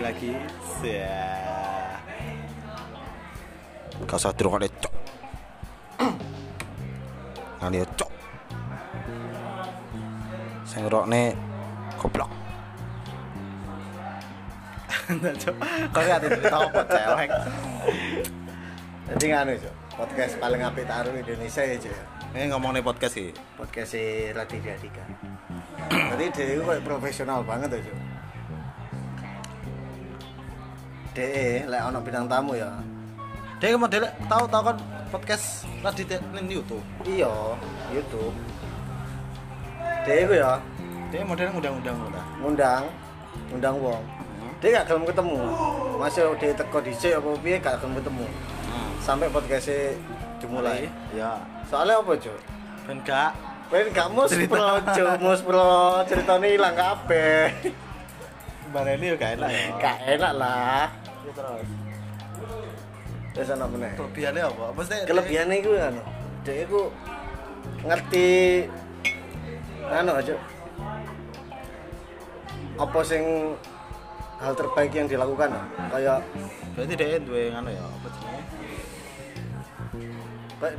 lagi ya Gak usah dirungokne cok Ngene yo cok Sing ngrokne goblok Nah, cok Kok gak cerita apa cewek Jadi nganu Cuk, podcast paling apik taruh Indonesia ya Cuk. ya. Ini ngomong nih podcast sih Podcast si Raditya Dika. Jadi dia itu kayak profesional banget ya Cuk. Dia lek ono bintang tamu ya. Dia model tahu tahu kan podcast Raditya di YouTube Iya, YouTube. Dia itu ya Dia modelnya undang-undang udah ngundang ngundang wong. Dia gak gelem ketemu. Masih dia teko dhisik apa piye gak gelem ketemu. Sampai podcastnya dimulai. Ya Soalnya apa, Cuk? Ben gak Kowe gak mus pro, Cuk, mus pro, ceritanya hilang kabeh. Bareli ya gak enak ya Gak enak lah. Ya, terus Terus ana meneh. Kelebihannya apa? Maksudnya Kelebihannya iku anu, dhek iku ngerti anu aja. Apa sing hal terbaik yang dilakukan ah? kayak Berarti dia dua yang anu ya Apa jenenge?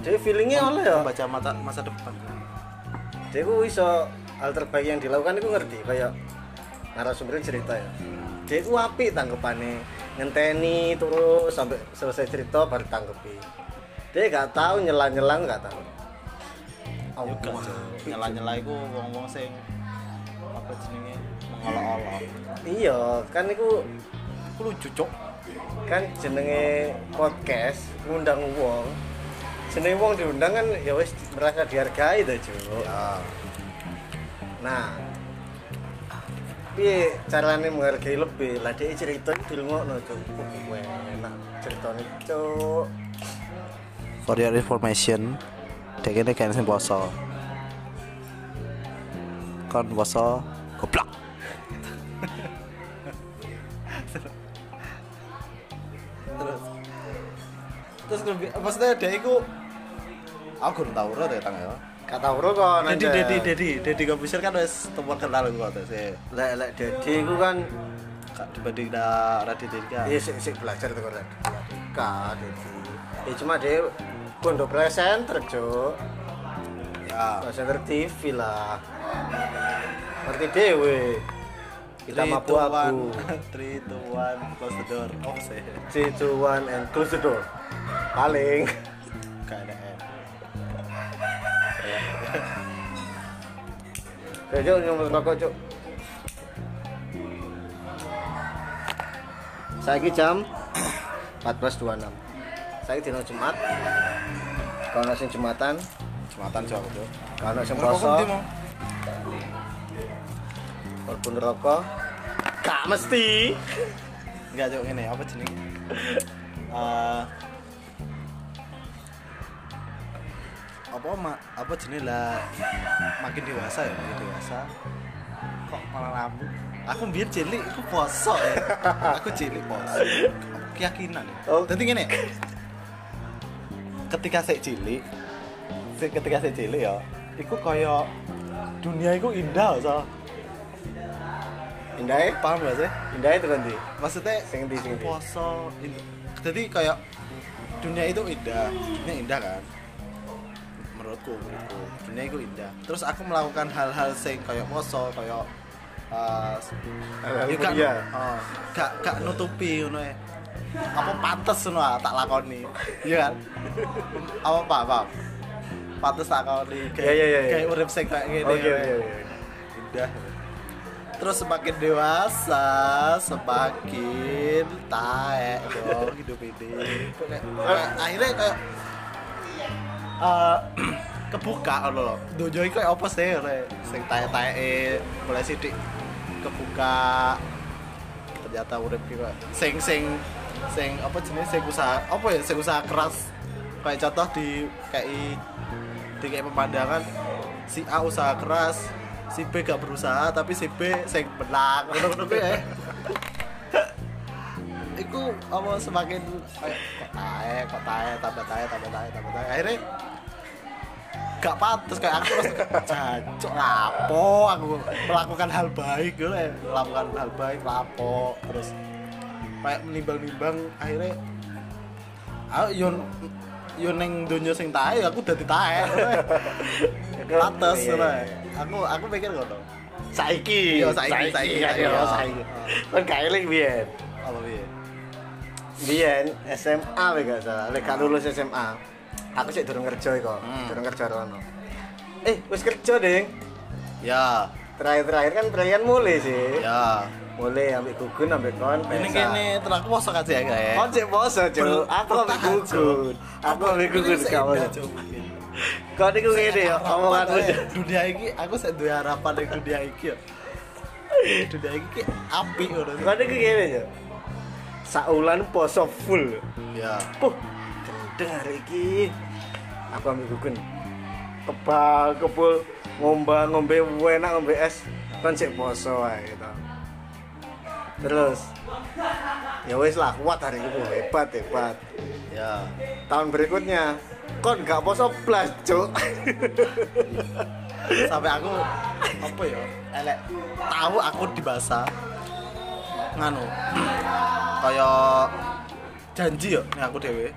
dia feelingnya oleh ya Baca mata masa depan dia ku iso hal terbaik yang dilakukan itu ngerti kayak narasumbernya cerita ya dia ku api tanggapannya ngenteni terus sampai selesai cerita baru tanggepi dia gak tahu nyela nyela gak tahu Yo gak Nyala-nyala iku wong-wong sing Apa jenenge? Mengolok-olok iya kan itu Aku lucu cok kan jenenge podcast ngundang wong. Jenenge wong diundang kan ya wis merasa dihargai tuh Cuk. Ya. Nah piye caranya menghargai lebih? Lah dia cerita di ngono tuh enak ceritanya cuk. For your information Dia ini kayak sing poso Kon poso Goblok. Terus. Terus Maksudnya dia itu Aku gak tau ora tang ya kata bro kok Dedi, Dedi, Dedi, komputer kan wis temuan kenal gua tuh sih. lek lek dedi ku kan dibanding da Radit Dedi kan. iya sik sik belajar tuh kan kak dedi ya cuma dia pondok presenter cuk Ya. presenter TV lah ngerti dewe kita abu one. Three, two, one, close the door. Oh, sih. 3, 2, 1 and close the door paling Gak ada Ya cuk, nyumbut rokok cuk. Saiki jam 14.26 Saiki dino Jumat. Kalau sing Jumatan? Jumatan jauh tuh. Kalau sing poso? Walaupun rokok Gak mesti. Enggak jauh ini apa jenenge? Eh apa ma apa jenis lah makin dewasa ya makin dewasa. Kok malah rambut aku biar cilik aku poso ya. Aku cilik poso keyakinan ya. Oh. jadi gini ketika saya cilik saya- ketika saya cilik ya itu kayak dunia itu indah so Indah paham gak sih? Indah itu kan di maksudnya Sing ndi? poso jadi kayak dunia itu indah. Dunia indah kan menurutku menurutku. Dunia itu indah. Terus aku melakukan hal-hal sing kayak poso kayak uh, Hal-hal ya gak, oh, gak, gak nutupi ngono ya. apa pantes ngono ah, tak lakoni. Iya kan? Apa apa apa? Pantes tak lakoni. Iya, iya, iya, iya. kayak urip sing kayak gini ngono oke ya. oke. Indah. Terus semakin dewasa semakin taek dong hidup ini. Kayak- kayak akhirnya kayak eh, kebuka loh dojo itu kayak apa sih? Le sing taek mulai sidik kebuka. Ternyata udah gitu sing sing sing apa jenis sing usaha apa ya? Sing usaha keras. Kayak contoh di kayak di kayak pemandangan si A usaha keras si B gak berusaha tapi si B sing menang. Kuwi ya Iku apa semakin kayak kok tae, kok tae, tambah tae, tambah tae, tambah tae. Akhirnya gak pantas kayak aku terus jancuk lapo aku melakukan hal baik gitu ya melakukan hal baik lapo terus kayak menimbang-nimbang akhirnya aku yo yo neng donya sing tae aku dadi tae. Lates Iya, aku aku mikir ngono. Saiki Iya, saiki, saiki, saiki. kan gak eling biyen apa biyen SMA gak salah. Lek gak lulus SMA aku sih durung kerja iku. Hmm. durung kerja rono eh wis kerja ding. Ya. Terakhir-terakhir kan perayaan mulai sih. Ya. Mulai ambil gugun ambil kon ini kene tenaku poso sih ya? Kayak Kau cek bosan cuy, aku ambil gugun, aku ambil gugun kamu. Kau ini gue gini ya, omonganmu dunia iki aku saya duwe harapan di dunia iki ya. Dunia iki ki api Kau ini gue gini ya. Saulan poso full. ya. Puh, gendeng hari ini. Aku ambil gugun. Kebal, kebul, ngomba, ngombe enak, ngombe es. Kan cek poso gitu. Terus, ya wes lah kuat hari ini hebat hebat. ya Tahun berikutnya, kon gak poso blas cuk. sampai aku apa ya elek tahu aku di bahasa nganu kayak janji ya nih aku dewe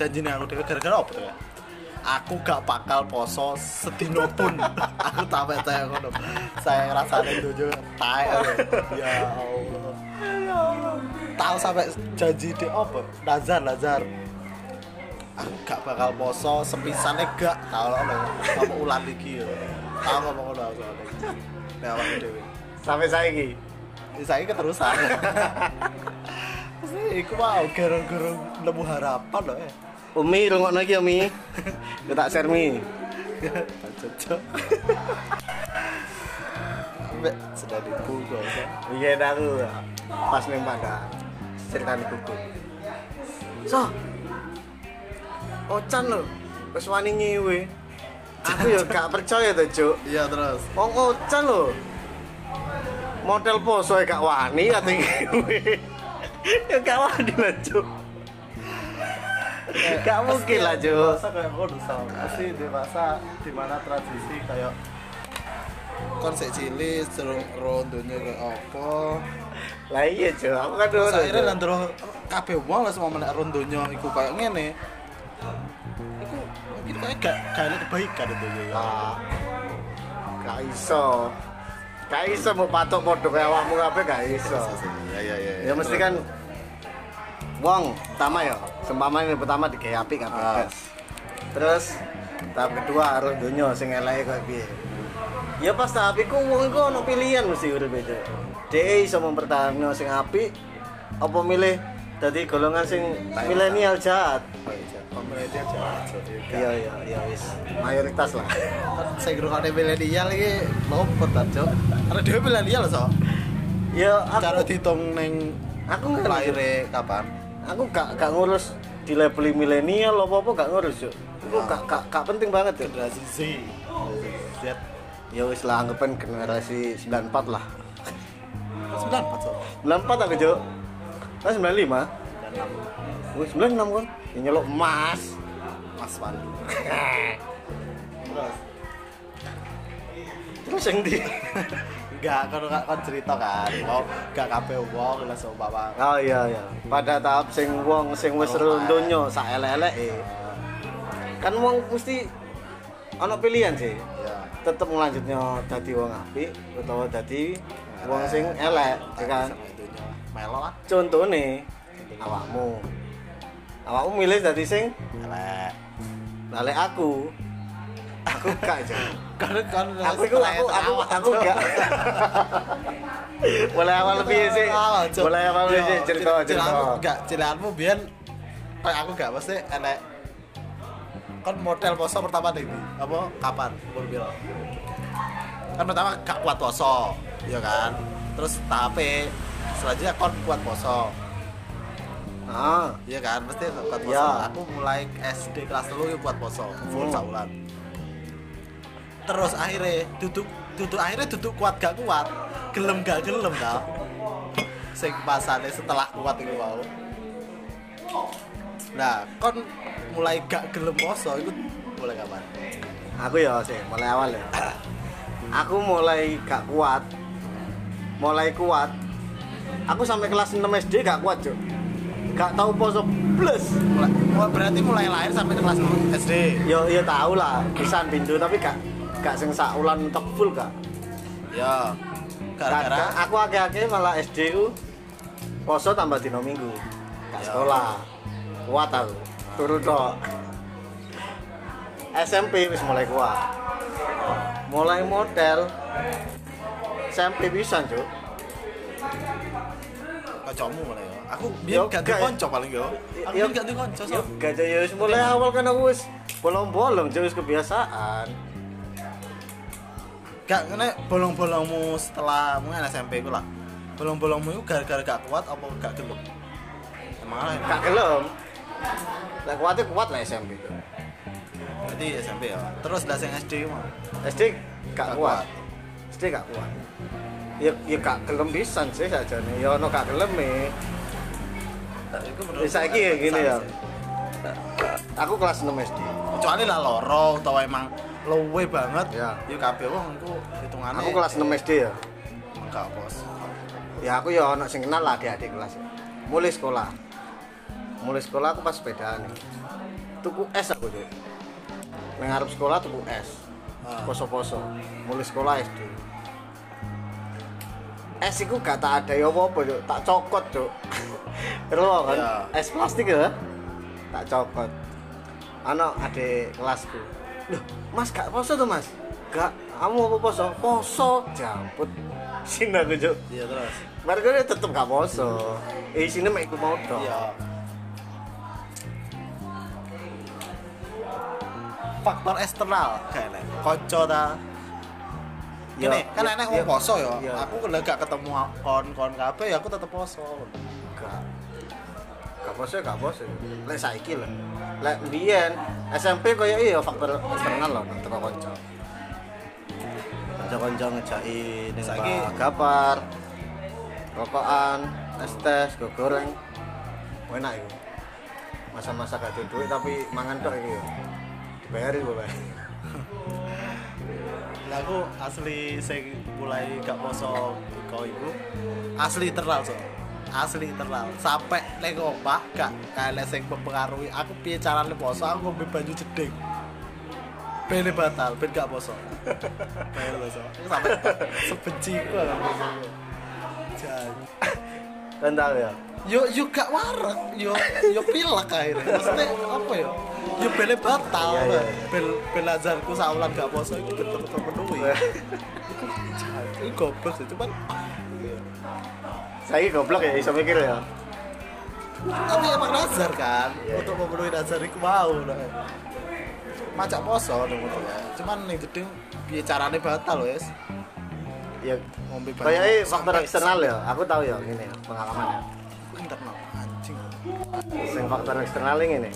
janji nih aku dewe gara-gara apa tuh ya? Aku gak bakal poso sedino pun. Aku sampai saya ngono. Saya ngerasain itu juga tae aku. ya Allah. Tahu sampai janji di apa? Nazar nazar. Aku gak bakal poso sepisannya gak. Tahu lo kamu ulan lagi ya tahu ngomong ngono aku nah awake dhewe. Sampai saiki. saya keterusan. Iku mau gerong-gerong nemu harapan loh ya Umi rungokno iki Umi. Aku tak share Mi. cocok Mbak sudah dipukul ya. Iya aku pas ning Padang. Ceritane kuku. So. Ocan lho. Wis wani nyewe. Aku ya gak percaya to, Cuk. iya terus Wong Ocan lho. Model poso ya gak wani ate ngewe. Ya gak wani lah, Cuk. Gak mungkin lah, Cuk. dewasa kayak ngono sama pasti dewasa di mana tradisi kayak konsep cilik serung rondonya kayak apa Lah iya, Cuk. Aku kan terus ngono. akhirnya Cuk. nanti kabeh wong lah semua menek rondonya iku kayak ngene iku kayak gak gak ada kebaikan itu ya Ah, gak iso gak iso mau patok podo kayak awakmu kabeh gak iso ya ya ya ya mesti kan wong pertama ya. Sempama ini pertama digawe apik kabeh Ah. terus tahap kedua harus dunyo sing eleke koyo piye? Ya pas tahap iku wong iku ono pilihan mesti urip itu. Dhek iso mempertahankan sing apik apa milih dadi golongan sing milenial. jahat? Pemerintah jahat. Iya iya iya wis. mayoritas lah. Saya kira ada milenial ini lopot lah cok karena dia milenial so. Ya cara aku dihitung neng aku nggak lahirnya kapan aku gak gak ngurus di label milenial apa apa gak ngurus yuk itu gak, gak, gak penting banget ya generasi Z. Z. Ya wis lah anggapan generasi 94 lah. Sembilan empat so 94 aku jo kan 95 dan enam. Wih, 96 kan? Yang nyelok emas. Mas Wandi terus? Terus yang di Enggak, kan kan cerita kan. Mau gak kabeh wong lah seumpama. oh iya iya pada tahap sing wong sing wis Oh, rundonyo sak elek-elek kan wong mesti ono pilihan sih Ya. tetep ngelanjutnya dadi wong apik utawa dadi wong sing elek ya kan. Melo lah. contohnya awakmu awakmu milih dadi sing Elek. balik aku aku gak aja Kan kan aku itu aku aku aku gak mulai awal lebih sih? Mulai awal lebih sih? Cerita cerita. Enggak, cilaanmu biyen kayak aku gak pasti elek kan model poso pertama nih apa? Kapan? Umur kan pertama gak kuat poso ya kan? Terus tahap selanjutnya kon kuat poso. Ah. Iya kan, pasti kuat poso. Iya. Aku mulai SD kelas dulu buat poso, full Hmm. saulan. Terus akhirnya duduk duduk akhirnya duduk kuat gak kuat, gelem gak gelem dah. Sing pasane setelah kuat itu mau. Nah, kon mulai gak gelem poso itu mulai kapan? aku ya sih mulai awal ya. Aku mulai gak kuat. Mulai kuat. Aku sampai kelas 6 SD gak kuat cuk. Gak tahu poso plus Mulai- oh, berarti mulai lahir sampai kelas 6 SD yo yo tahu lah pisan pintu tapi gak gak sing sak ulan mentok full gak ya gara-gara aku akeh-akeh malah SD ku poso tambah dino minggu. Gak Ya. sekolah. Kuat aku. Turu tok. SMP wis mulai kuat. Mulai model. SMP bisa cuk. Kocokmu mulai ya. Aku biar gak ya. dikonco paling yo. Aku biar gak dikonco Yo, gak ya mulai awal kan aku wis bolong-bolong jadi kebiasaan gak kena bolong-bolongmu setelah mungkin SMP ku lah. Bolong-bolongmu itu gara-gara gak kuat apa gak gelap emang lah gak gelem. Lah kuatnya kuat lah SMP berarti SMP ya? Terus lah yang SD mah? SD gak Gak kuat. kuat. SD gak kuat. Ya ya gak gelem pisan sih saja nih ya ono gak gelem nih Bisa iki ya, gini ya. aku kelas 6 SD kecuali lah loro atau emang lowe banget. Ya. ya kabeh wong iku hitungannya aku kelas 6 SD ya. Enggak bos. Ya aku ya ono sing kenal lah adik-adik kelas. Mulai sekolah. Mulai sekolah aku pas sepedaan nih. Tuku es aku tuh ngarep sekolah tuku es Ah. poso-poso. Mulai sekolah SD es itu gak tak ada ya apa-apa Cuk. tak cokot cuk Terus kan? Ya. es plastik ya? Tak cokot. Ano adik kelasku loh mas gak poso tuh mas? Gak kamu apa poso? Poso jamput sini aku cuk. Iya terus. Mereka dia tetep gak poso. Eh sini mek iku mau dong iya. Faktor eksternal. Kayak konco ta. Ya, Gini, kan ya, enek ya. wong poso ya. Ya. Aku kalau gak ketemu kon-kon kabeh ya aku tetep poso. gak gak poso gak poso lek saiki lho. Lek mbiyen SMP koyo iya faktor eksternal lho teko kanca. Kanca-kanca ngejaki ning Saiki- gapar rokokan es tes go goreng. Enak iku. Masa-masa gak ada duit tapi mangan tok iki yo dibayari boleh Lah aku asli sing mulai gak poso kau iku asli internal so. Asli internal. Sampai nek omah gak kayak sing mempengaruhi aku piye carane poso aku ngombe banyu jeding. Ben batal, ben gak poso. Ben poso. Sampai sebenci ku Jan. tahu ya Yo yo gak warek, yo yo pilek akhirnya. Maksudnya apa ya? Yo bele batal. Iya, iya. Bel bel azanku saulan gak poso itu betul terpenuhi. Itu goblok sih, cuman saya goblok ya iso mikir ya. Tapi emang nazar kan Iya, untuk memenuhi nazar itu mau nah. macak poso nih ya. cuman nih jeding piye carane batal wes ya ngombe banyu kayaknya faktor eksternal ya. Aku tahu ya gini ya pengalamannya. Internal anjing. Sing faktor eksternal ini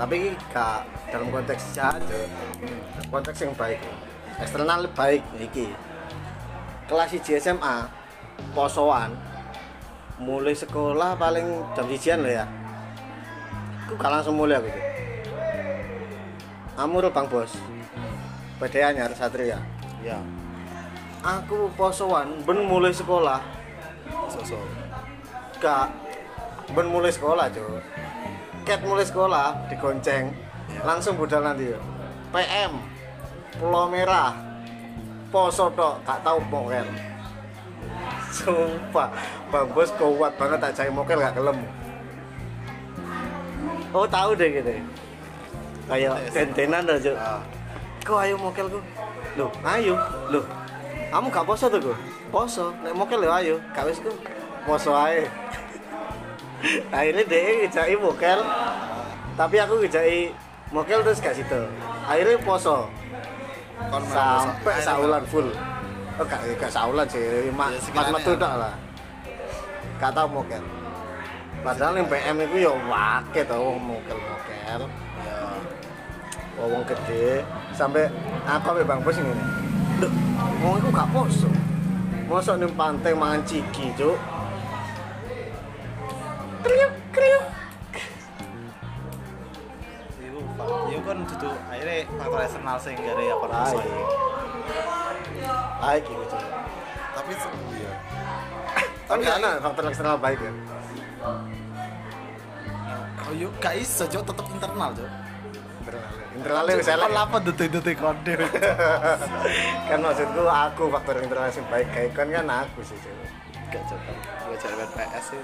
tapi ini gak dalam konteks ya. konteks yang baik. Eksternal baik iki. Kelas 1 SMA posoan mulai sekolah paling jam sijian loh ya. Aku gak langsung mulai gitu Amur bang bos. PD anyar satria ya? Aku posoan ben mulai sekolah. Sosok. Gak ben mulai sekolah cuy cat mulai sekolah digonceng. Langsung budal nanti yo PM Pulau Merah. Poso tok gak tahu mokel sumpah bang bos kuat banget tak cari mokel gak kelem. Oh tahu deh gitu. Kayak tentenan aja. Ah. Kau ayo mokel ku loh ayo. Loh kamu gak poso tuh ku poso nek mokel ya ayo. Gak wis ku poso ae. Akhirnya dia ngejai mokel. Tapi aku ngejai mokel terus gak situ. Akhirnya poso. Sampai saulan full oh gak, gak saulan sih. Mak Ya, pas metu ya. tak lah. Gak tau mokel. Padahal yang PM itu ya wake tau wong mokel mokel ya wong gede. Sampai aku sampai bang bos ini Duh, wong itu gak poso mosok ning pantai mangan ciki cuk. Kriuk kriuk. Itu itu kan duduk akhirnya faktor eksternal sing gara ya kon poso Baik. baik gitu cuk tapi iya Tapi karena faktor eksternal baik ya. oh yuk gak iso cok tetep internal cok Internalnya. Internalnya elek. Kon apa detik-detik kode kan maksudku aku faktor internal sing baik kayak kan kan aku sih Cuk. gak cok gue cewek PS sih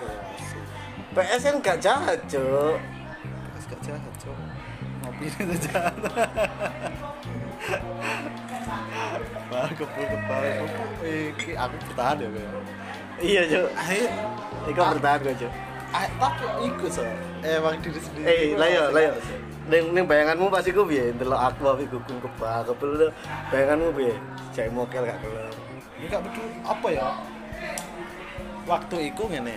PS kan gak jahat cuk PS gak jahat cok ngopi itu jahat Bah, kepul kepal iki aku bertahan ya kayak iya akhir Iku bertahan gue cuk ah, tapi ikut so? Emang diri sendiri eh lah yo lah yo. Ning, ning bayanganmu pasti gue biye ndelok aku tapi gukun kebak kepel bayanganmu biye jek mokel gak gelem. Ini gak betul. Apa ya? Waktu itu ngene.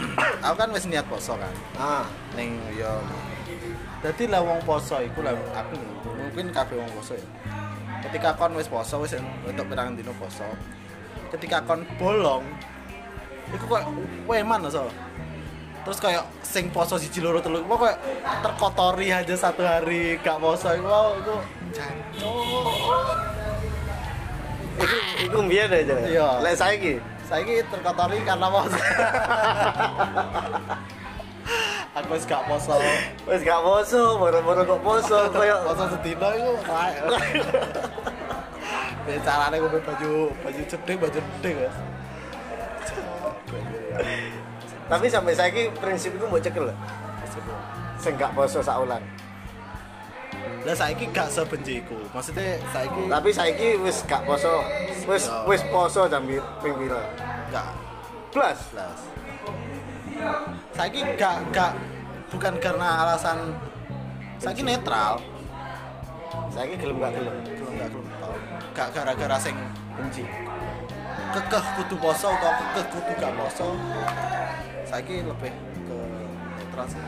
Aku kan wis niat poso kan? Ah. Ning yo. Dadi lah wong poso iku lah aku mungkin kabeh wong poso ya ketika kon wis poso wis untuk pirang dino poso. Ketika kon bolong iku kok weman so. Terus kayak sing poso siji loro telu kok kayak terkotori aja satu hari gak poso iku wow iku jancuk. Iku iku biye deh cuk Iya. lek saiki? Saiki terkotori karena poso aku wis gak poso wis gak poso moro-moro kok poso koyo poso sedina iku kae Bicarane gue baju baju cedek baju cedek guys. tapi sampai saiki prinsipku mau cekel lho. sing gak poso saulan Lah saiki gak sebenci iku. Maksudnya saiki tapi saiki wis gak poso wis wis poso jam pi- ping pira plus jelas. Saiki gak gak bukan karena alasan saiki netral. saiki gelem gak gelem Belum gak belum tahu. Gak gara-gara sing benci kekeh kudu poso atau kekeh kudu gak poso. Saiki lebih ke netral sih.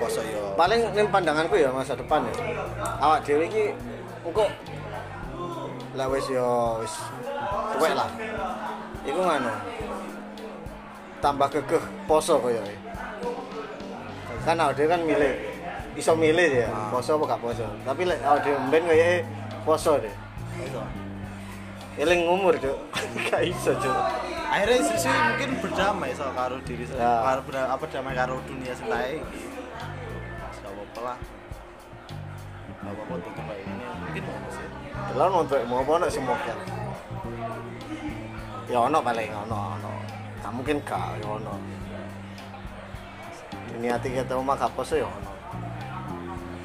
Poso yo. paling ning pandanganku ya masa depan ya awak dhewe iki engko lah wis yo wis lah iku ngono tambah kekeh poso koyo kan awak dhewe kan milih iso milih ya Ah. poso apa gak poso tapi lek awak dhewe mben koyo poso deh eling umur cuk gak iso cuk akhirnya sisi mungkin berdamai sama karo diri saya Ya. karo apa damai karo dunia sendiri gak apa-apa lah gak apa-apa untuk kayak ini mungkin ngono sih Delon untuk mau apa nek semoga. Ya ono paling ono ono. Tak mungkin gak ya ono. Diniati kita omah gak poso ya ono.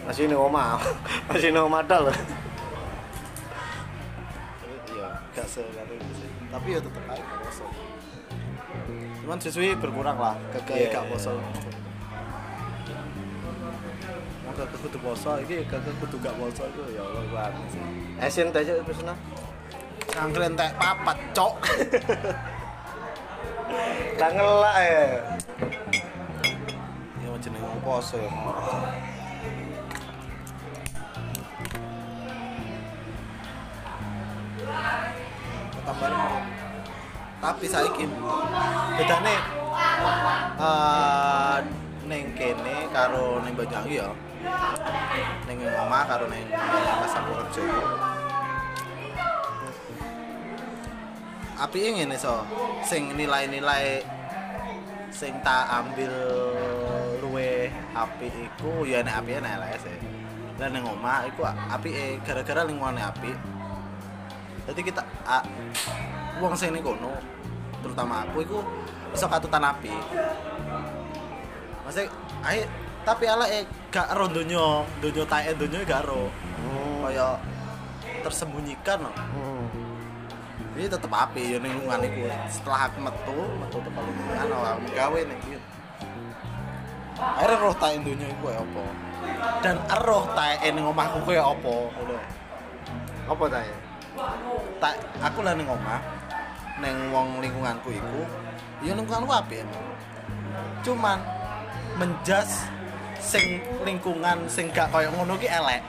Masih ini omah, masih ini omah dal. iya gak sekali sih tapi ya tetep aja gak poso cuman siswi berkurang lah ke Iya, gak iya. poso ke kudu poso ini ke kudu gak poso itu ya Allah sih Esen aja itu sana. Cangkir entek papat cok Tak ya. ya jenenge wong poso ya tambahan tapi saiki bedane eh ning kene karo ning Banyuwangi ya. Ning omah karo ning pas aku api ngene so sing nilai-nilai sing tak ambil luwe api iku ya nek api nek LS ya dan ning omah iku api gara-gara lingkungannya api. Jadi kita a, wong sing ning kono terutama aku iku iso katutan api. Maksudnya ae tapi ala eh gak ro donya donya tae donya gak ro Hmm. kaya tersembunyikan no. Ini tetep api ya ning iku. Setelah aku metu, metu tekan lingkungan awal gawe ning iki. Akhirnya roh tak dunya iku kaya apa. Dan roh tak ning omahku kaya apa ngono. Apa tanya? Tak aku lah ning omah ning wong lingkunganku iku ya lingkunganku apik. Cuman menjas sing lingkungan sing gak kaya ngono ki elek.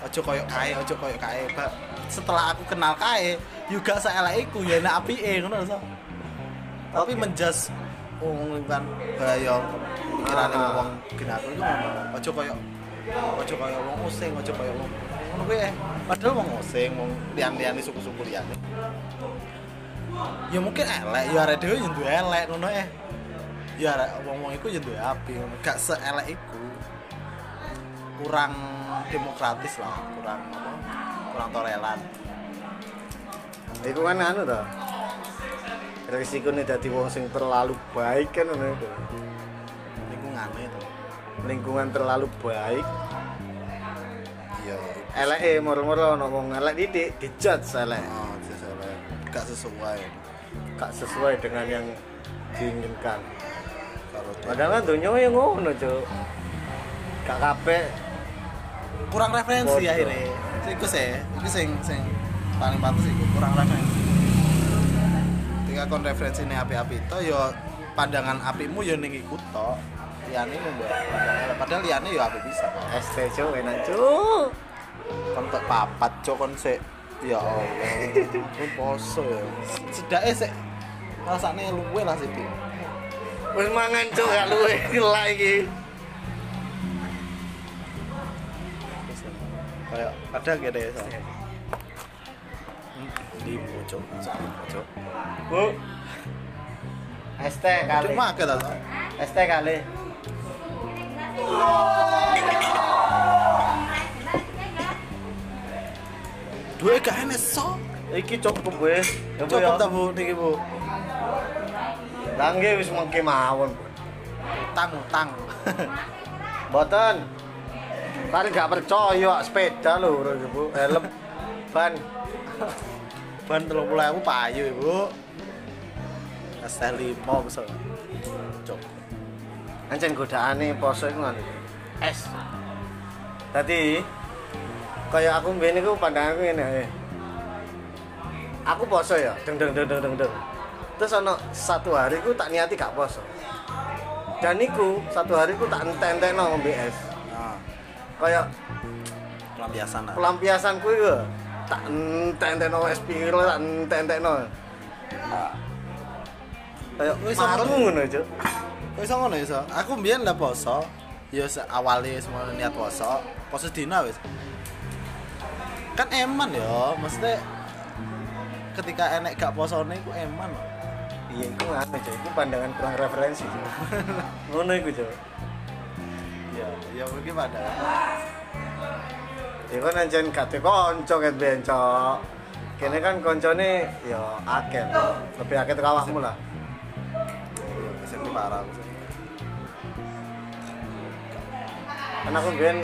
Ojo koyo kae, ojo koyo kae. Setelah aku kenal kae, juga saelek iku ya nek apike ngono so. Tapi Oke. menjas wong lingkungan bahaya pikirane Ah. wong ginaku iku. Ojo koyo ojo koyo wong using, ojo koyo wong ngono kuwi. eh. Padahal wong using, wong liyan-liyane suku-suku liyane. ya mungkin elek ya arek dhewe yang duwe elek ngono eh ya wong-wong iku yang duwe api ngono gak seelek iku kurang demokratis lah kurang apa kurang toleran Iku kan anu to. Resikonya dadi wong sing terlalu baik kan ngono iku. lingkungan itu Lingkungan terlalu baik, iya eleke moro-moro ono wong elek didik dijudge elek. oh gak sesuai Gak sesuai dengan yang diinginkan. Padahal kan dunia yang ngono, Cuk. Gak kabeh kurang referensi Bodoh. akhirnya. Iku sih iku sing sing paling pantas iku kurang referensi. Ketika kon referensi ini api-api itu ya pandangan apimu ya ning iku tok. Liyane mbak pandangan- padahal liyane ya api bisa. ST Cuk enak, Cuk. kon tek papat cok kon sik ya Allah. Kon poso ya. Sedake sik rasane luwe lah sih Wis mangan, Cuk, gak luwe lah iki. Kayak ada gede ya saya di pojok di pojok Bu. ST kali. cuma ke tau ST kali. dua gak enak so Iki cukup wis. Ya, Bu, cukup ya. tak bu niki bu Langge wis mengke mawon. Bu. utang utang Mboten. Kali gak percaya sepeda lho, Bro, Bu. Helm ban. ban telur puluh aku payu ibu es teh lima besar cok Ancen godaane poso iku ngono. Es. Dadi kaya aku mbiyen iku pandanganku ngene ae. Aku poso ya, deng deng deng deng deng deng. Terus ana satu hari ku tak niati gak poso. Dan iku satu hari ku tak entek-entekno ngombe es. Nah Kaya pelampiasan lah pelampiasanku iku tak entek-entekno es piro, tak entek-entekno. Kaya Wis, marung ngono, Cuk. kok iso ngono iso aku mbiyen lah poso ya awalnya semua niat poso poso dina wis kan eman ya maksudnya ketika enek gak posone iku eman. Iya, itu anu Cuk. Itu pandangan kurang referensi. Ngono iku, Cuk. Iya ya mungkin pada Ya kan anjen kate kanca ket ben, Cok. Kene kan koncone ya akeh. Lebih akeh teko awakmu lah. SMP parah. Kan aku ben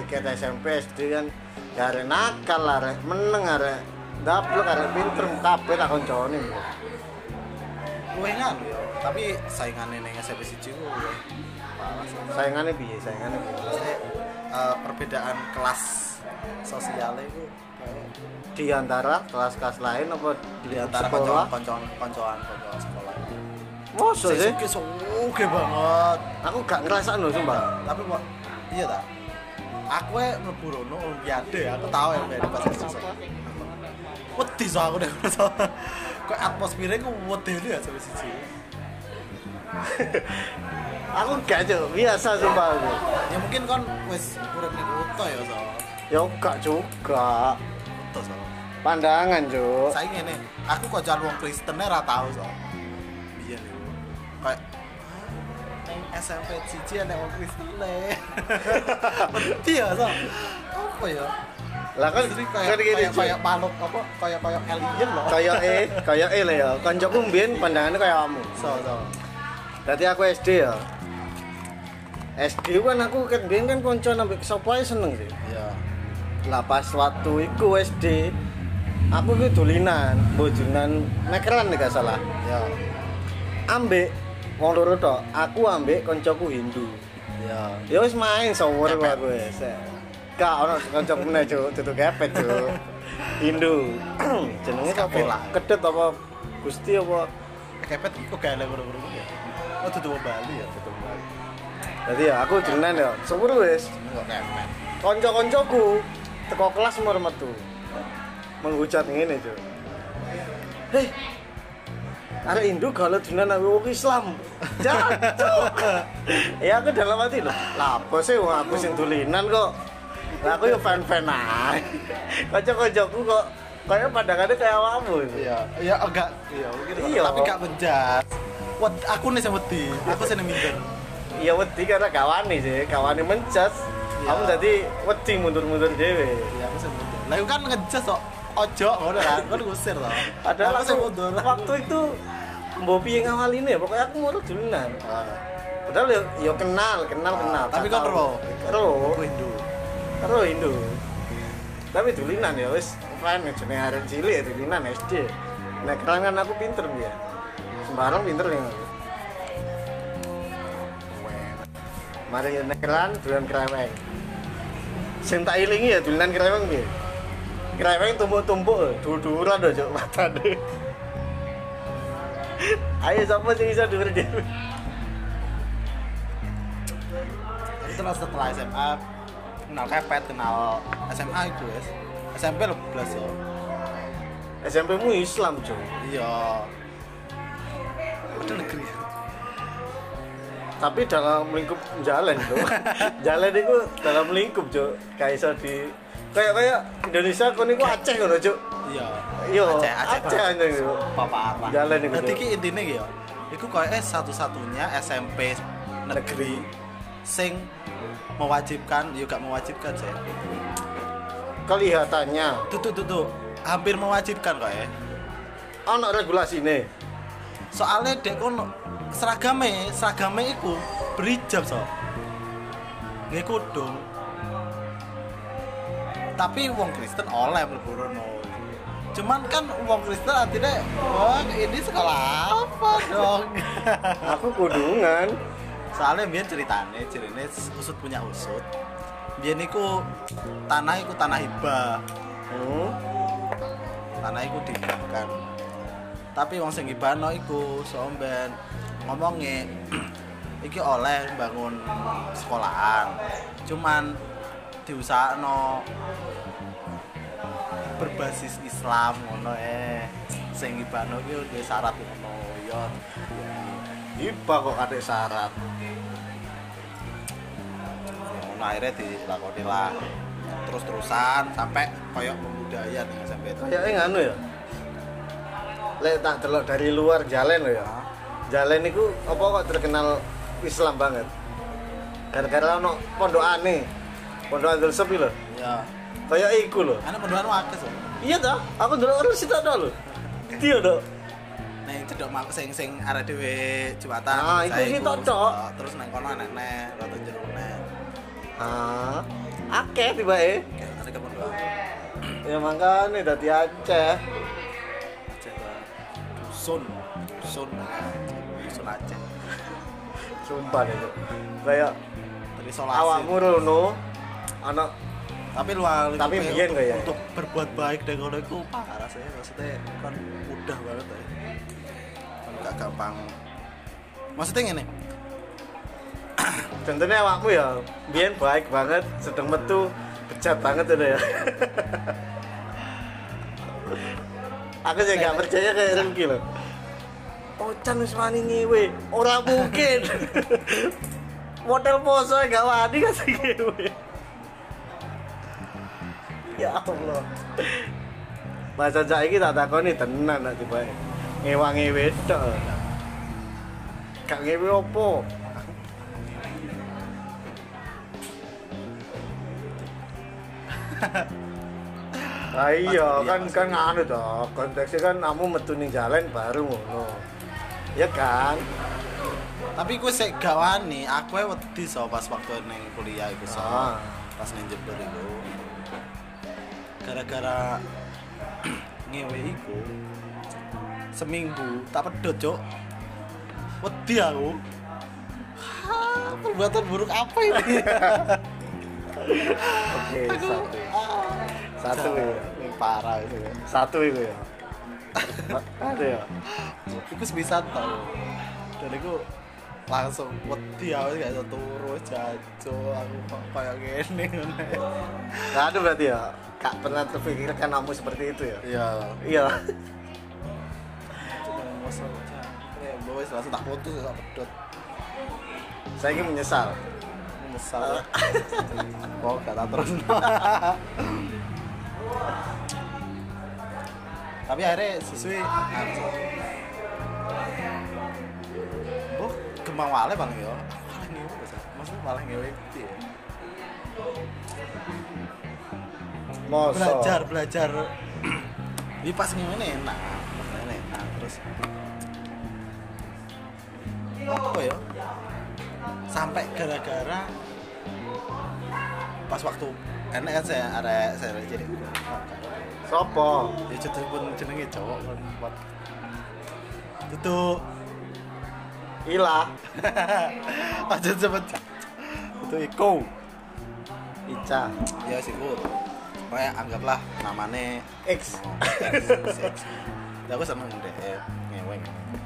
iket SMP SD kan ya arek nakal arek meneng arek daplek arek pinter kabeh tak koncone. luwe kan ya tapi saingannya ning SMP siji ku Saingane piye? Saingane piye? Maksudnya eh, perbedaan kelas sosialnya itu Di antara kelas-kelas lain apa di, di antara sekolah? koncoan koncoan koncoan sekolah. Mosok sih? Sing oke banget. Aku gak ngerasa lho sumpah. Tapi kok iya ta? Aku e mlebu rono olimpiade, aku tahu ya dari pas SD. Wedi so aku deh. Kok atmosfernya ku wedi ya sampai siji. Aku gak Cuk, biasa sumpah aku. Ya mungkin kan wis urip ning kota ya so. Ya gak juga. Kota so. Pandangan, Cuk. Saya ngene, aku kok wong Kristen ora tau so. Biyen iku. Kayak SMP siji ana wong Kristen. Wedi ya so. Apa ya? Lah kan kan kayak kayak kayak panut apa kayak kayak alien loh. Kayak eh, kayak eh lah ya. Kancaku mbiyen pandangannya kayak kamu. so so. Tadi aku SD ya. SD kan aku kan biyen kan kanca nambah sapa seneng sih. Ya. Lah pas waktu iku SD aku ki dolinan, bojonan mekeran nek gak salah. Ya. Ambek wong loro tok, aku ambek kancaku Hindu. Ya. Ya wis main sawur aku wis. Gak ono kancaku meneh cuk, dudu kepet cuk. Hindu. Jenenge apa? Lah. Kedet apa Gusti apa? Kepet kok gak ada buru-buru ya. Oh tutup Bali ya, tutup Bali. Jadi ya aku jenengan ya, sawur wis. Kok. Kanca-kancaku teko kelas mur metu. Menghujat ngene, Cuk. Hei. Arek Hindu kalau aku wong Islam. Jancuk. ya aku dalam hati loh. Lah apa sih wong aku sing dolinan kok. Lah aku yo fan-fan ae. Kanca-kancaku kok kayak pandangannya kayak awakmu iya iya enggak iya mungkin Iya. tapi gak menjas Wed, aku nih yang wedi. Aku sih minder. Iya wedi karena kawani sih. Kawani mencas. Iya. kamu jadi wedi mundur-mundur dewe iya aku sih mundur lah kan ngejas kok. Ojo ngono kan kan ngusir loh padahal aku sih aku mundur. waktu itu mbok piye ngawal ini ya pokoknya aku mau dulunan Ah, padahal yo, yo kenal kenal kenal. tapi gak kan tahu. ro? Ro. Aku Hindu. Ro Indo tapi dulinan ya wis fine jenenge arek cilik ya dulinan SD nek kan kan aku pinter ya sembarang pinter ya aku. mari nekeran dulan kreweng. Sing tak ilingi ya dulan kreweng piye? Kreweng tumpuk-tumpuk dhuwur-dhuwuran lho cuk matane. Ayo sapa sing iso dhuwur dhewe? Terus setelah SMA kenal kepet kenal SMA itu ya SMP lebih belas yo SMP mu Islam cuk. Iya udah negeri. Tapi dalam lingkup jalan tuh jalan itu dalam lingkup cuk. Kayak iso di kayak kayak Indonesia kau niku Aceh ngono cuk. Iya. Iya, Aceh Aceh aja gitu. Sumpah parah Jalan iku, Jadi Cuk. ki intine ki ya? Iku koyo satu-satunya SMP negeri sing mewajibkan ya gak mewajibkan sih kelihatannya. Tuh tuh tuh, tuh. hampir mewajibkan kok ya. Ono regulasi nih soalnya dek kono seragame seragame iku berhijab so. Nggak kudung. Tapi wong Kristen oleh mlebu rono. Cuman kan wong Kristen artinya wah ini sekolah apa dong? Aku kudungan. Soalnya biar ceritane ceritanya usut punya usut. Biar niku tanah iku tanah hibah. Hmm. tanah iku dihibahkan tapi wong sing ngibahno iku somben ngomongnya iki oleh bangun sekolahan. Cuman diusahakno berbasis Islam ngono eh sing ngibahno iki duwe syarat ngono ya iba kok kadek syarat. Ngono akhirnya dilakoni lah. Terus-terusan sampai koyok pembudayaan nih SMP itu. Kayaknya nganu ya lek tak delok dari luar jalan lo ya. Jalan itu apa kok terkenal Islam banget? Gara-gara ono pondok aneh pondok aneh sepi loh ya kayak iku loh karena penduan wakil so iya dah aku dulu orang situ ada loh dia dong Nah, cedok mak sing sing arek dhewe Jumatan. Ah, iku sih tok, oh, Terus nang kono nenek, rada jero nek. ah. Akeh tiba eh Kayak ada kapan doang. ya makanya dadi Aceh. Dusun, dusun, dusun Aceh. sumpah deh kayak Dari isolasi. awakmu rono anak Tapi luang Tapi biyen kok ya. untuk berbuat baik dengan iku parah sih. Maksudnya kan mudah banget ya. Kan gak gampang. Maksudnya ngene, contohnya awakmu ya biyen baik banget sedang metu bejat banget udah ya aku sih gak percaya kayak Rizky loh. Ocan wis wani ngewe ora mungkin. Model poso gak wani kasih ngewe ya Allah. Masa saiki tak takoni tenan nak tiba ngewang ngewe tok gak ngewe opo Ah iya kan kan nganu toh konteksnya kan kamu metu ning jalan baru ngono ya kan tapi gue sih gak wani, aku ya wedi so pas waktu neng kuliah iku so. Ah. Pas neng Jember iku. Gara-gara ngewe iku seminggu tak pedot, Cuk. Wedi aku. Perbuatan buruk apa ini? oke Aku, satu jangan. ya. Parah itu ya. satu itu ya ada ya Iku sebisa tau. Dan iku langsung wedi aku gak iso turu jajo aku kok kayak gini ngene. nggak ada berarti ya kak pernah terpikirkan kamu seperti itu ya Iya. iya kayak bawa langsung tak putus tak pedot. saya ini menyesal Menyesal. Kok gak tak terus. tapi akhirnya sesuai anu. oh kemang wale paling yo paling ngewe maksudnya paling ngewe gitu ya belajar belajar. Di pas ngewe ini enak. Pas ngewe enak. Terus apa ya? Sampai gara-gara pas waktu enak kan saya ada saya jadi Sopo? ya jadi pun jenenge cowok kan buat itu Ila. aja cepet. Itu Iko Ica. ya sih gue kayak anggaplah namanya X. oh, aku seneng deh ya, ngewe ngewe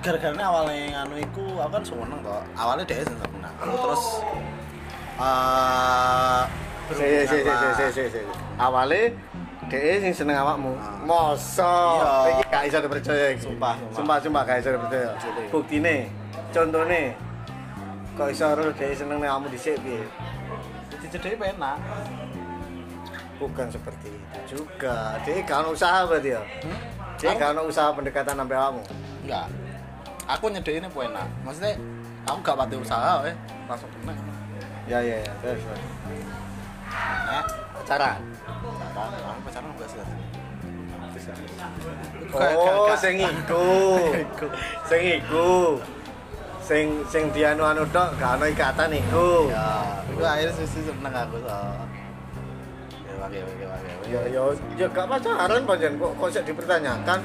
gara-gara awalnya nganu iku aku kan seneng toh. Awalnya dia seneng terus eh Si si si si si si. Awale dhek sing seneng awakmu. Ah. Mosok. Iya. Iki gak iso dipercaya iki. Sumpah, sumpah. Sumpah gak iso dipercaya. Buktine, contone kok iso ro dhek seneng nek awakmu dhisik piye? jadi jadi enak Bukan seperti itu juga. Dhek gak ono usaha berarti ya. hmm? Dhek Aku- gak ono usaha pendekatan sampai awakmu. enggak aku nyedain ini enak maksudnya aku gak pati usaha eh langsung kena Ya ya ya. Terus. terus. enak Pacaran. pacaran aku pacaran enggak sih Oh, sing iku. Iku. Sing iku. Sing sing dianu-anu tok gak ono ikatan iku. ya itu akhirnya susu seneng aku so ya oke oke oke Ya ya ya gak pacaran pancen kok kok sik dipertanyakan.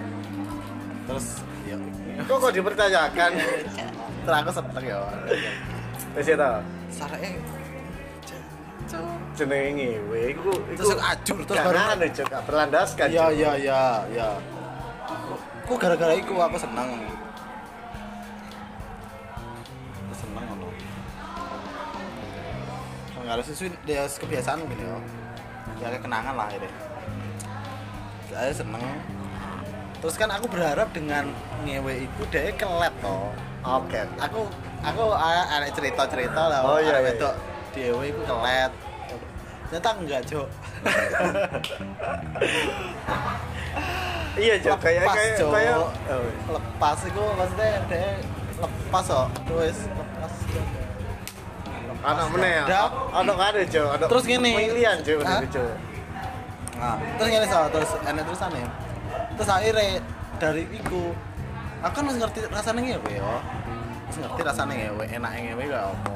terus ya Kok kok dipertanyakan? terus aku seneng ya. Wis ya ta. sareke Jenenge ngewe iku iku terus ajur terus baru anu Cuk, gak berlandaskan. iya Cuk. iya iya iya. Kok gara-gara iku aku seneng. Aku seneng ngono. Nggak ada sesuai dia kebiasaan mungkin ya. Ya kenangan lah ini saya seneng. Terus kan aku berharap dengan ngewe itu dia kelet toh Oke. aku aku ada cerita cerita lah Oh, iya, iya, itu dewe itu kelet ternyata enggak cok Iya, Cuk, kayak Lepas, kayak Cuk. kayak lepas itu maksudnya dia lepas kok terus lepas anak meneh ya. Ada. Anak ada, Cuk. Anak Terus gini. Cuk, itu, Cuk. nah terus gini so terus enak terusannya terus akhirnya dari iku aku kan ngerti rasanya ngewe yo. Ngerti rasanya ngewe enak ngewe gak apa.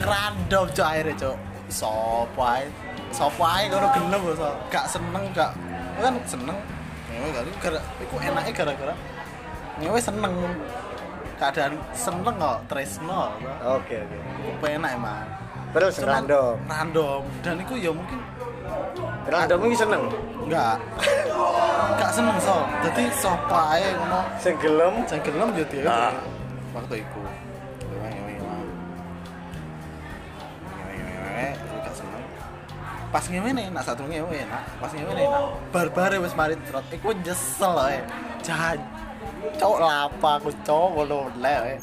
Ngerandom cok akhirnya cok sopo ae? Sopo ae kalau gelem so gak seneng gak kan seneng ngewe kali gara iku enaknya gara-gara ngewe seneng. Keadaan seneng kok tresno Oke, oke. aku enak emang Terus random. random. Dan itu ya mungkin Random iki seneng. enggak enggak seneng so jadi sopo ae ngono Sing gelem Sing gelem yo dhewe Ah. waktu iku. Ngewe. Ngewe ngewe ngewe gak seneng. Pas ngewe nih, nak satu ngewe enak. Pas ngewe nih, nak barbare wis mari trot. Iku nyesel ae. Jan. Cok lapa aku cok ngono le ae.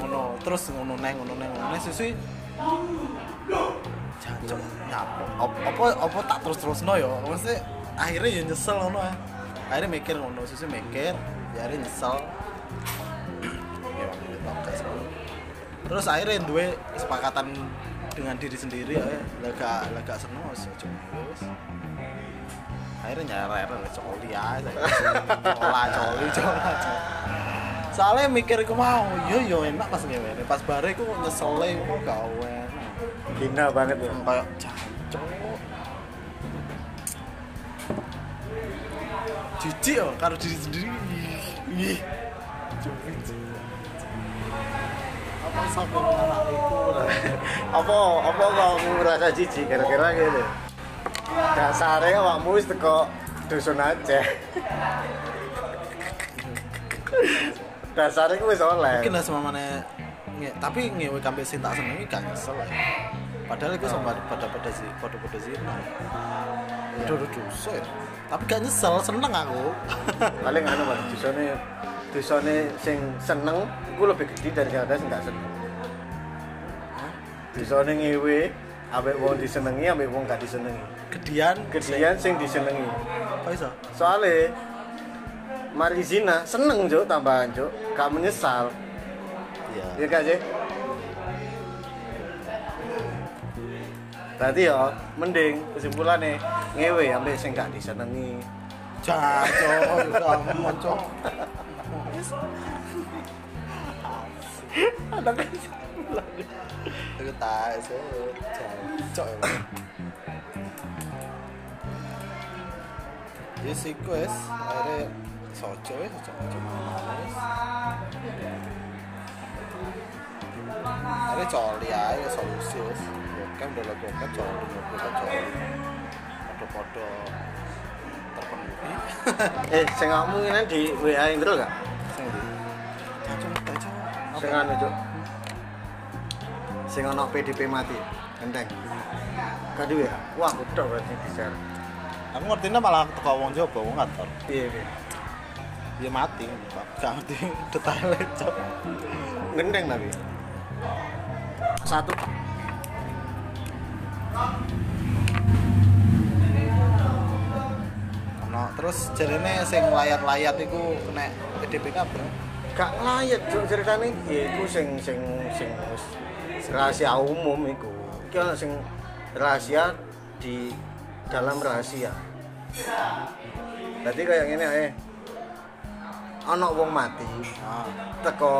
Ngono terus ngono neng ngono neng ngono neng susu. Jan cok nyapo. Apa apa tak terus-terusno yo. Maksudnya akhirnya ya nyesel ngono ae. Akhirnya mikir ngono susu mikir, ya akhirnya nyesel. Ya, waktu terus akhirnya dua kesepakatan dengan diri sendiri ya lega lega seneng wis akhirnya nyarer wis coli aja cola coli cola soalnya mikir aku mau yo yo enak pas ngewe pas bare aku nyesel enak. Hina banget ya. kayak jijik yo karo diri sendiri. Ih apa sampai anak itu Apa apa kamu merasa jijik kira-kira gitu. Dasare awakmu wis teko dusun Aceh. Dasare ku wis oleh. mungkin lah sama mana nge, tapi ngewe kampe sing tak senengi gak nyesel ya padahal itu sama pada pada si pada pada zina udah udah dosa ya tapi gak nyesel seneng aku Paling anu Mas, dusone dusone sing seneng iku lebih gede daripada sing gak seneng. Dusone ngewe ambek wong disenengi ambek wong gak disenengi Gedian kejadian sing disenengi Kok iso? soalnya mari zina seneng cuk tambahan cuk gak menyesal Iya. Iya gak sih? Berarti ya mending kesimpulannya ngewe ambek sing gak disenengi. Jancok, kamu cok. Ada kesimpulan. Aku tak so. Emang. Ya sih wes, akhirnya soco wes, soco soco. Akhirnya coli aja solusi Podo-podo terpenuhi. Eh, sing ini di WA Indro gak? Sing di. Sing anu cuk. Sing ono PDP mati. Enteng. Ya? Wah, kudu berarti share. Aku ngertinya malah teko wong Jawa, wong ngatur. Piye piye? Dia mati, Pak. Gak ngerti detailnya, cok. Gendeng tapi. Satu. Ono terus jarene sing layat-layat iku kena PDP kabeh. Gak layak cuk ceritane iku sing sing sing wis rahasia umum iku. Iki ono sing rahasia di dalam rahasia. Berarti kayak gini ae. Ono wong mati Ah, teko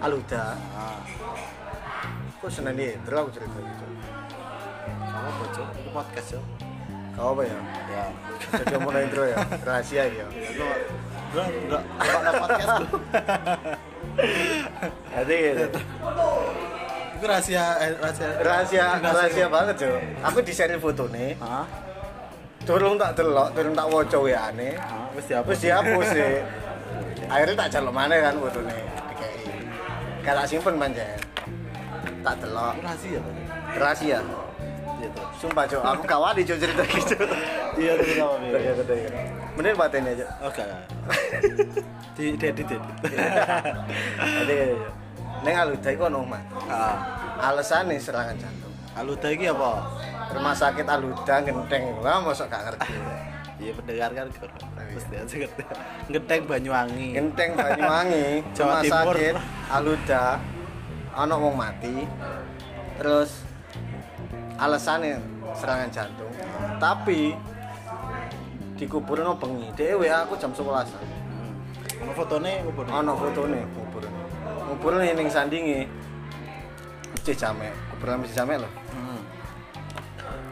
Aluda. ah. Kok seneng dia? Terus aku cerita gitu. Kamu bocor itu podcast yo. Kau apa ya? Ya. Jadi mau intro ya, rahasia ya. Lu enggak enggak podcast lu. Jadi. Itu rahasia eh, rahasia rahasia rahasia banget jo. Aku share foto nih. Durung tak delok, durung tak waca WA-ne. Ah, wis dihapus. Dihapus sih. Akhirnya tak jaluk mana kan fotone dikei. Gak tak simpen panjen. Tak delok. Itu rahasia. Rahasia. Iya tuh. Sumpah jo, aku gak wani jo cerita gitu. Iya tuh sama Iya, ya. Bener paten aja. Oke. Di di di di. Jadi neng Aluda iku ono omah. Ah. Alasane serangan jantung. Aluda iki apa? Rumah sakit Aluda genteng lah mosok gak ngerti. Iya pendengar kan. Mesti aja ngerti. Ngenteng Banyuwangi. Genteng Banyuwangi, rumah sakit Aluda ono wong mati. Terus alasannya serangan jantung. Tapi dikuburno bengi. Dhewe aku jam 11. Hmm. Ono fotone kubur. Ono fotone kubur. Kubur ning sandinge. Masjid Jamek, kuburan Masjid Jamek loh. Hmm.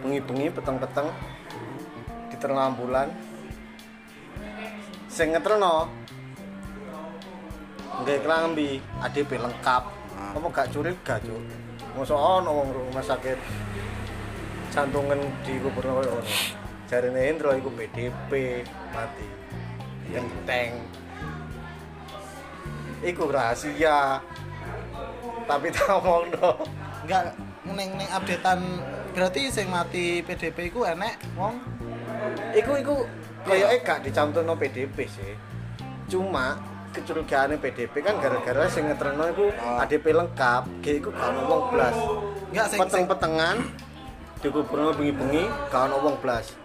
bengi-bengi peteng-peteng diterno ambulan sing ngeterno nggak klambi ADP lengkap Ah. apa gak curiga cuk masa ono wong rumah sakit jantungan di gubernur koyo ono jarine Hendro iku PDP mati. Genteng iku rahasia. Tapi tak omongno. Enggak neng neng updatean. Berarti sing mati PDP iku enek wong? Iku iku kayaknya gak dicantumno PDP sih. Cuma kecurigaannya PDP kan gara-gara sing ngeterno iku Oh. ADP lengkap, kayak iku gak ono wong blas. enggak sing sing, Peteng-petengan dikuburno bengi-bengi gak ono wong blas.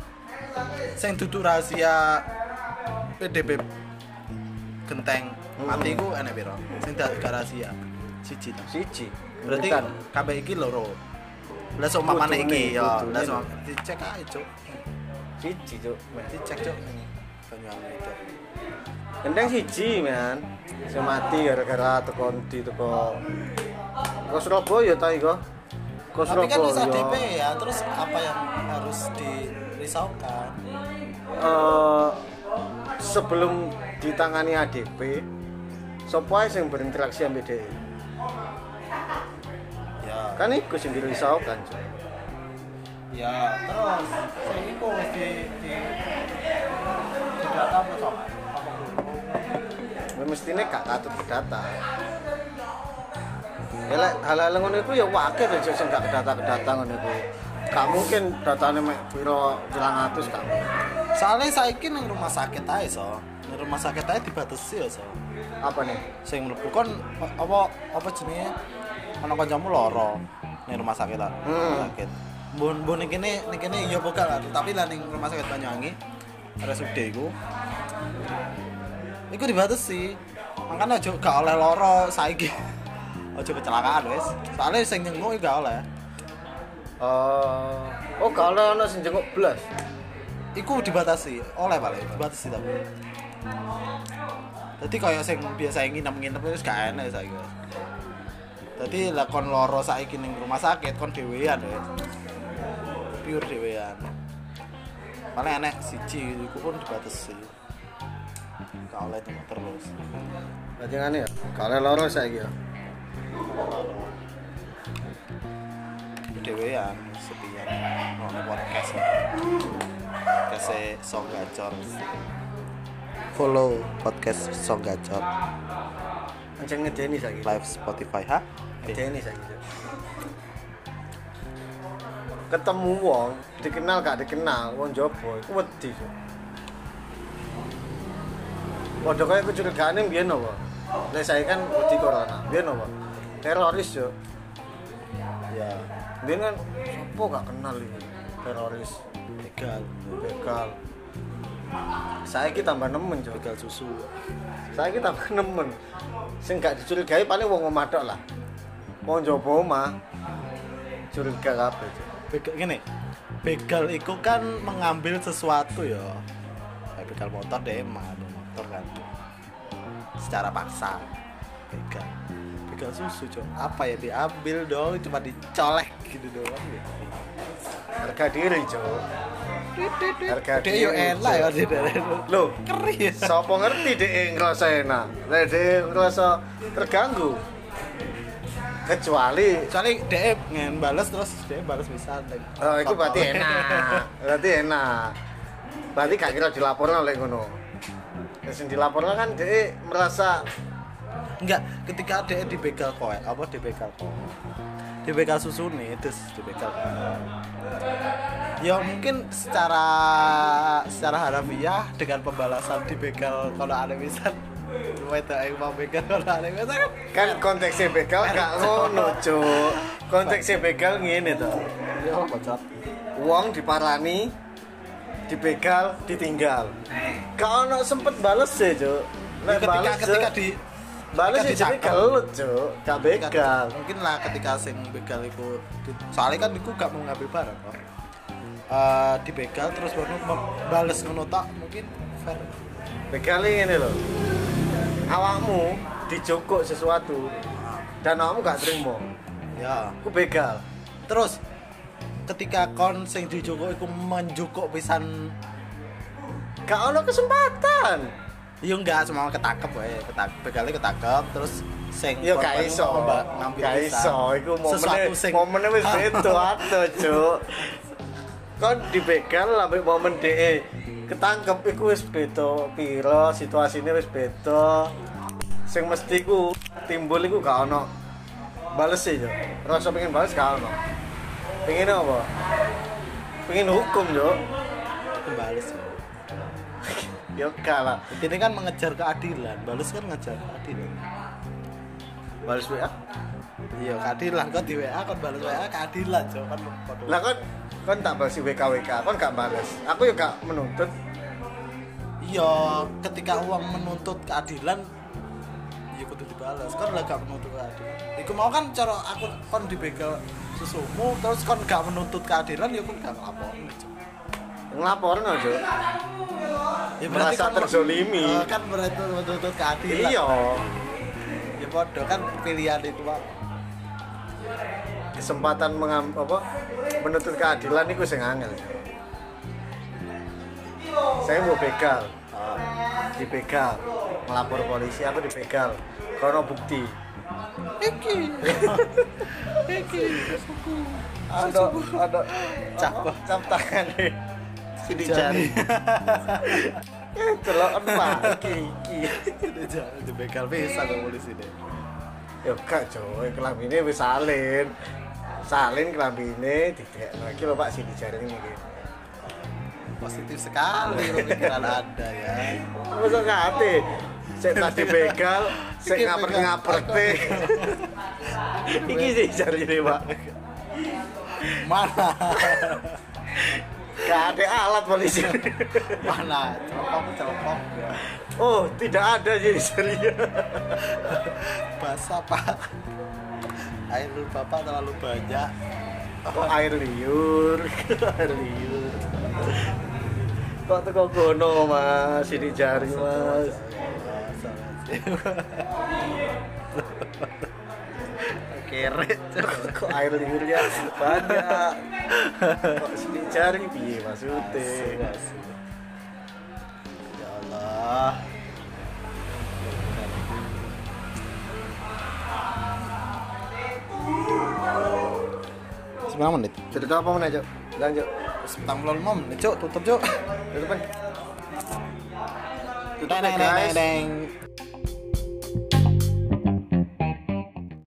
sing duduk rahasia PDP genteng Hmm. mati enek piro sing gak gak rahasia siji ta Siji. berarti Bukan. kabeh iki loro lah sok mamane Kudune, iki ya lah sok dicek ae cuk siji cuk. dicek cuk ning Banyuwangi itu Gendeng siji man. Sing mati gara-gara teko ndi teko Teko Surabaya ta iku? Tapi kan wis Surabaya. ADP ya terus apa yang harus dirisaukan? Eh sebelum ditangani ADP ae sing berinteraksi ambek dhek? Ya. Kan iku sing dirisaukan ya terus sing iku wis di di data apa sok apa mestine gak katut kedata ya lek hal-hal ngono iku ya wakil aja sing gak kedata-kedata ngono iku. Gak mungkin datane mek piro gak mungkin. soalnya saiki ning rumah sakit ae so. Ning rumah sakit ae dibatasi ya so. Apa nih? Sing mlebu kon apa apa jenenge? Ana kancamu lara ning rumah sakit lah Hmm. sakit. Bun bun ning kene ning kene iya buka lah tapi lah ning rumah sakit Banyuwangi RSUD iku. Iku dibatasi. Makanya aja gak oleh loro saiki aja kecelakaan wis soalnya sing nyenguk iku gak oleh. Oh, oh kalau ono sing jenguk blas. iku dibatasi oleh paling dibatasi tapi. Jadi kayak sing biasa nginep-nginep itu gak enak saiki jadi lah kon loro saiki ning rumah sakit kon dhewean ya pure dhewean. Paling enek siji iku pun dibatasi. Gak oleh terus. Berarti ngene ya. Kalau loro saiki ya. Dhewean sepian ono podcast podcast Song Gacor follow podcast Song Gacor Anjing ngedeni saiki. live Spotify ha Ngedeni saiki. Cuk. Ketemu wong, dikenal gak dikenal, wong jopo iku wedi. Cuk. Waduh kayak kecurigaan biyen apa? Lah saya kan wedi corona. Biyen apa? Teroris yo. ya. Biyen kan apa gak kenal ini? Teroris, begal. Begal. Saya kita tambah nemen, Cuk. begal susu. Saya kita nemen. Sing gak dicurigai paling wong omah tok lah. Mau njobo omah curiga kabeh Cuk. begal gini. Begal itu kan mengambil sesuatu ya begal motor deh mah motor kan. Secara paksa. Begal begal susu cok. Apa ya diambil dong cuma dicolek gitu doang ya. Harga diri Cuk. harga Dek yo enak ya di Loh, keris sapa ngerti dek ngerasa enak? Dek ngerasa terganggu. Kecuali soalnya DM ngen balas terus DM balas bisa oh, itu berarti enak. Berarti enak. Berarti gak kira dilaporkan oleh ngono. Sing dilaporkan kan dek merasa enggak ketika ada di begal koe apa di begal koe di begal susu nih terus di begal ya mungkin secara secara harafiah dengan pembalasan di begal kalau ada misal itu yang mau begal kalau ada misal kan? Kan konteksnya begal gak ngono cuk. Konteksnya begal ngene to. Ya bocor uang diparani dibegal ditinggal. Gak ono sempet bales sih cuk. Ya, Lek ketika ketika Cuk, di ketika sih jadi gelut cuk. Gak begal. mungkin lah ketika sing begal itu soalnya kan aku gak mau ngambil barang kok Eh, di begal terus baru bales ngono tok mungkin fair. Begal ini loh awakmu dijokok sesuatu dan awakmu gak terima. Ya. Aku begal. Terus ketika kon sing dijukuk iku menjukuk pisan gak ono kesempatan iya enggak semua ketangkep wae ketangkep begalnya ketangkep terus sing Yo korban gak iso, ngambil gak iso, iku sing momennya wis beda atuh, Cuk. Kon dibegal sampai momen DE ketangkep iku wis beda piro, situasine wis beda. Sing mesti ku timbul iku gak ono bales sih, Cuk. Rasa pengen bales gak ono. Pengen apa? Pengen hukum, Cuk. bales Yo gak lah. ini kan mengejar keadilan. Bales kan ngejar keadilan. Bales WA. iya keadilan. Kok di WA kan bales WA keadilan coba kan Lah kon kon tak bales WK WK, kon gak bales. Aku yo gak menuntut. Iya ketika uang menuntut keadilan iya kudu dibalas kan lah gak menuntut keadilan. Iku mau kan cara aku kon dibegal susumu terus kon gak menuntut keadilan ya kon gak ngelaporin aja. ya Merasa kon- terzolimi. Kan berarti menuntut keadilan Iya. ya bodoh kan pilihan itu pak Kesempatan mengam apa menuntut keadilan itu sing angel. Saya mau begal, dibegal, melapor polisi aku dibegal. Karena bukti. iki iki Ada ada Cap. cap tangan nih. Sini Jari. jari. Eh, delok apa iki iki. Jangan dibegal bisa ke polisi deh Ya gak coy, kelambine wis salin. Salin kelambine didek lagi lho Pak sini jari ini iki. positif sekali pemikiran anda ya Masa gak hati? Sik tadi begal, Iki ngaper ngaper teh. Iki sih jari ini Pak. Mana? Gak ada alat polisi. Mana? Celopok, celopok. Ya. Oh, tidak ada jadi serius. Basah, Pak. Air Bapak terlalu banyak. Kok air liur, air liur. Kok teko gono mas, ini jari mas. Kere. Kok air liurnya banyak. Kok sini jari piye maksudnya? Ya Allah. Sembilan menit. Cerita apa mana cok? Lanjut. Setang puluh lima menit, Cuk. Tutup, Cuk. Tutup kan? Deng, deng, deng, deng, deng.